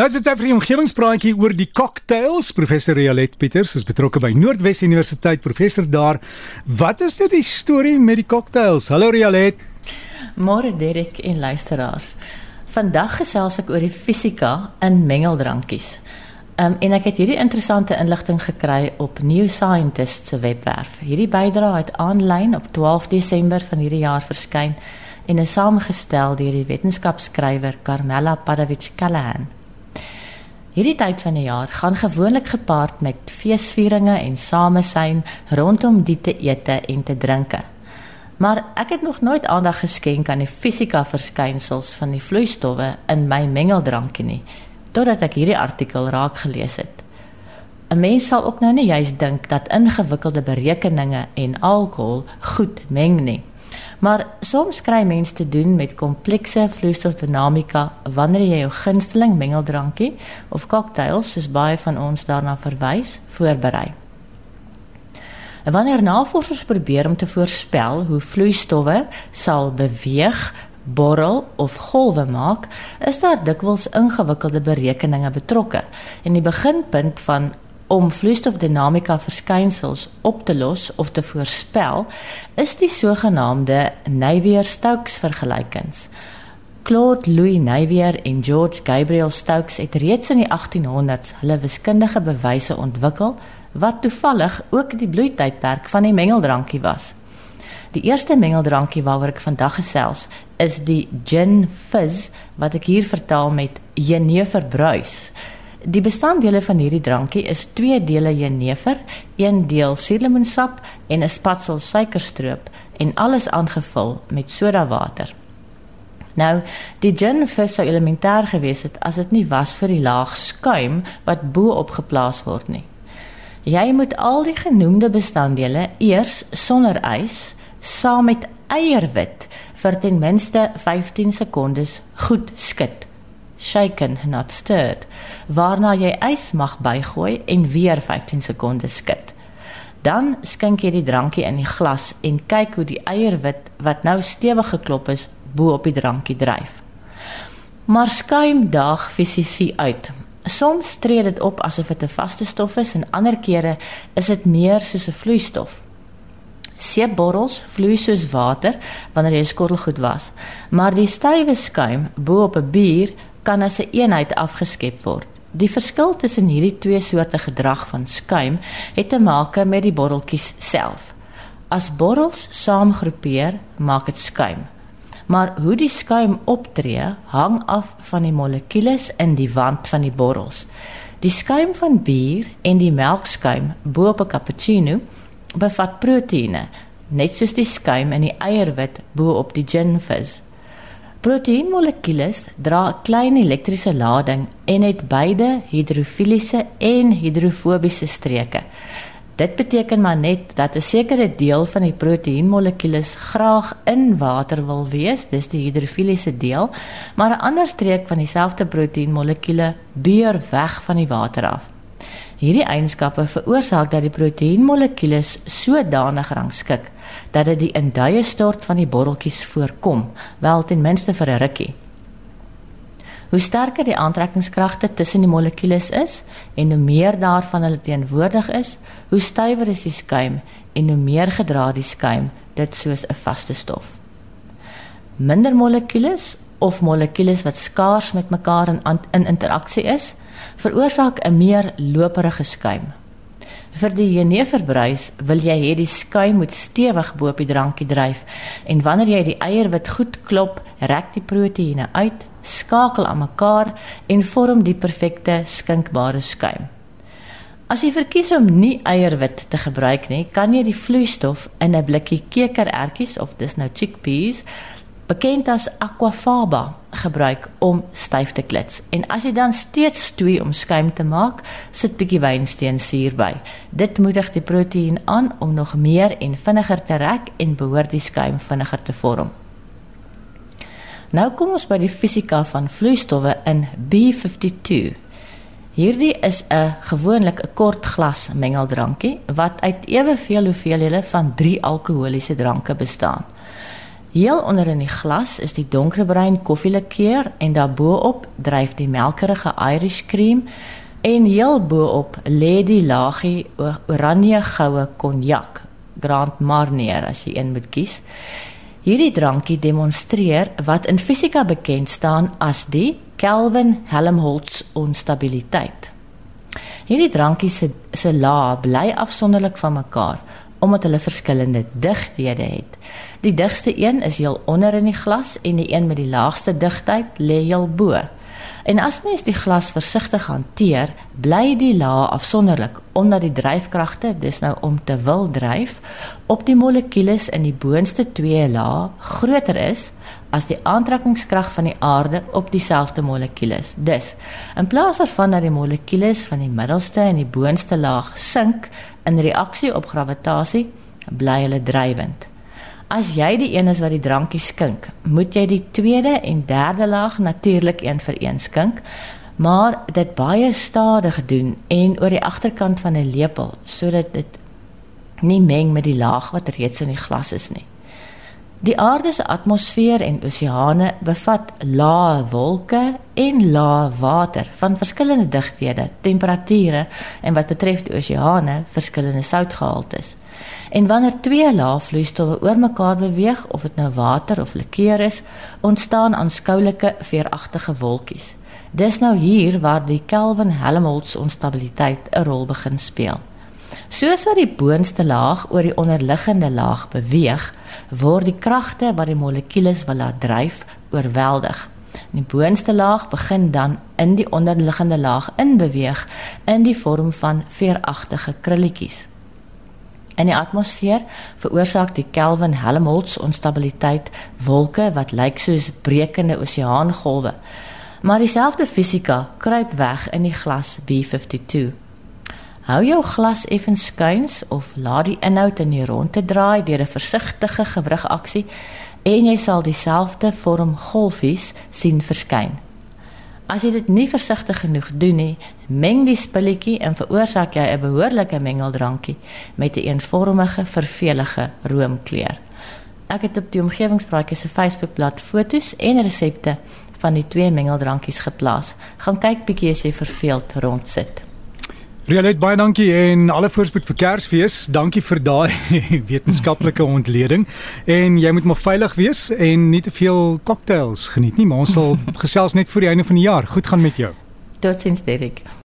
Nou is dit tyd vir die omgewingspraatjie oor die cocktails. Professor Rialet Pieters is betrokke by Noordwes Universiteit, professor daar. Wat is dit die storie met die cocktails? Hallo Rialet. Môre Derek en luisteraars. Vandag gesels ek oor die fisika in mengeldrankies. Um, en ek het hierdie interessante inligting gekry op New Scientist se webwerf. Hierdie bydra het aanlyn op 12 Desember van hierdie jaar verskyn en is saamgestel deur die wetenskapskrywer Carmela Padavich Callahan. Hierdie tyd van die jaar gaan gewoonlik gepaard met feesvieringe en samesyn rondom die te ete en te drinke. Maar ek het nog nooit aandag geskenk aan die fisika verskynsels van die vloeistowwe in my mengeldrankie nie totdat ek hierdie artikel raak gelees het. 'n Mens sal ook nou nie juist dink dat ingewikkelde berekeninge en alkohol goed meng nie. Maar soms kry mense te doen met komplekse vloeistofdinamika wanneer jy jou gunsteling mengeldrankie of cocktails, soos baie van ons daarna verwys, voorberei. En wanneer navorsers probeer om te voorspel hoe vloeistowwe sal beweeg borrel of golwe maak, is daar dikwels ingewikkelde berekeninge betrokke. En die beginpunt van om vloeistofdinamika verskynsels op te los of te voorspel, is die sogenaamde Navier-Stokes vergelykings. Claude Louis Navier en George Gabriel Stokes het reeds in die 1800s hulle wiskundige bewyse ontwikkel wat toevallig ook die bloeitydperk van die mengeldrankie was. Die eerste mengeldrankie waaroor ek vandag gesels, is die gin fizz wat ek hier vertaal met jenever bruis. Die bestanddele van hierdie drankie is 2 dele jenever, 1 deel suurlemoensap en 'n spatsel suikerstroop en alles aangevul met sodawater. Nou, die gin fizz sou elementêr gewees het as dit nie was vir die laag skuim wat bo-op geplaas word nie. Jy moet al die genoemde bestanddele eers sonder ys saam met eierwit vir ten minste 15 sekondes goed skud. Shaken not stirred. Waarna jy ys mag bygooi en weer 15 sekondes skud. Dan skink jy die drankie in die glas en kyk hoe die eierwit wat nou stewig geklop is bo op die drankie dryf. Maar skuim daag fisies uit. Soms tree dit op asof dit 'n vaste stof is en ander kere is dit meer soos 'n vloeistof. Seepborrels vloei soos water wanneer jy skottelgoed was, maar die stywe skuim bo op 'n bier kan as 'n een eenheid afgeskep word. Die verskil tussen hierdie twee soorte gedrag van skuim het te maak met die borreltjies self. As borrels saamgroepeer, maak dit skuim. Maar hoe die skuim optree, hang af van die molekules in die wand van die borrels. Die skuim van bier en die melkskuim bo op 'n cappuccino bevat proteïene, net soos die skuim in die eierwit bo op die gin fizz. Proteïenmolekules dra 'n klein elektriese lading en het beide hidrofiliese en hidrofobiese streke. Dit beteken maar net dat 'n sekere deel van die proteïenmolekules graag in water wil wees, dis die hidrofiliese deel, maar 'n ander streek van dieselfde proteïenmolekule beur weg van die water af. Hierdie eienskappe veroorsaak dat die proteïenmolekules sodanig rangskik dat dit die induie stort van die botteltjies voorkom, wel ten minste vir 'n rukkie. Hoe sterker die aantrekkingskragte tussen die molekules is en hoe meer daarvan hulle teenwoordig is, hoe stywer is die skuim en hoe meer gedra die skuim dit soos 'n vaste stof. Minder molekules of molekules wat skaars met mekaar in in interaksie is, veroorsaak 'n meer loperige skuim. Vir die jeneverbruis wil jy hê die skuim moet stewig bo op die drankie dryf en wanneer jy die eiерwit goed klop, rek die proteïene uit, skakel aan mekaar en vorm die perfekte skinkbare skuim. As jy verkies om nie eierwit te gebruik nie, kan jy die vloeistof in 'n blikkie kekerertjies of dis nou chickpeas bekend as aquafaba gebruik om styf te klits. En as jy dan steeds stoei om skuim te maak, sit bietjie wynsteensuur by. Dit moedig die proteïen aan om nog meer en vinniger te rek en behoort die skuim vinniger te vorm. Nou kom ons by die fisika van vloeistowwe in B52. Hierdie is 'n gewoonlik 'n kort glas mengeldrankie wat uit eweveel hoeveelhede van 3 alkoholiese dranke bestaan. Heel onder in die glas is die donkerbruin koffielikeur en daarbo-op dryf die melkerige Irish cream en heel bo-op lê die laagie oranje goue konjak, Grand Marnier as jy een moet kies. Hierdie drankie demonstreer wat in fisika bekend staan as die Kelvin-Helmholtz onstabiliteit. Hierdie drankies se se lae bly afsonderlik van mekaar omdat hulle verskillende digthede het. Die digste een is heel onder in die glas en die een met die laagste digtheid lê heel bo. En as mens die glas versigtig hanteer, bly die laag afsonderlik omdat die dryfkragte, dis nou om te wil dryf, op die molekules in die boonste twee lae groter is as die aantrekkingskrag van die aarde op dieselfde molekules. Dus, in plaas daarvan dat die molekules van die middelste en die boonste laag sink in reaksie op gravitasie, bly hulle drywend. As jy die een is wat die drankie skink, moet jy die tweede en derde laag natuurlik een vir een skink, maar dit baie stadig doen en oor die agterkant van 'n lepel sodat dit nie meng met die laag wat reeds in die glas is nie. Die aarde se atmosfeer en oseane bevat lae wolke en lae water van verskillende digthede, temperature en wat betref die oseane, verskillende soutgehaltes. En wanneer twee lae vloeistowwe oor mekaar beweeg, of dit nou water of likeur is, ontstaan aanskoulike veeragtige wolkies. Dis nou hier waar die Kelvin-Helmholtz onstabiliteit 'n rol begin speel. Soos wat die boonste laag oor die onderliggende laag beweeg, word die kragte wat die molekules wil laat dryf oorweldig. Die boonste laag begin dan in die onderliggende laag inbeweeg in die vorm van veeragtige krulletjies. In die atmosfeer veroorsaak die Kelvin-Helmholtz onstabiliteit wolke wat lyk soos brekende oseaangolwe. Maar dieselfde fisika kruip weg in die glas B52. Hou jou glas effens skuins of laat die inhoud in die ronde draai deur 'n versigtige gewrigaksie en jy sal dieselfde vorm golfies sien verskyn. As jy dit nie versigtig genoeg doen nie, meng die spulletjie en veroorsaak jy 'n behoorlike mengeldrankie met 'n eenvormige, vervelige roomkleur. Ek het op die omgewingspraatjie se Facebookblad foto's en resepte van die twee mengeldrankies geplaas. Gaan kyk bietjie as jy verveeld rondsit. Rielet baie dankie en alle voorspoed vir Kersfees. Dankie vir daai wetenskaplike ontleding. En jy moet maar veilig wees en nie te veel cocktails geniet nie, maar ons sal gesels net voor die einde van die jaar. Goed gaan met jou. Totsiens Derek.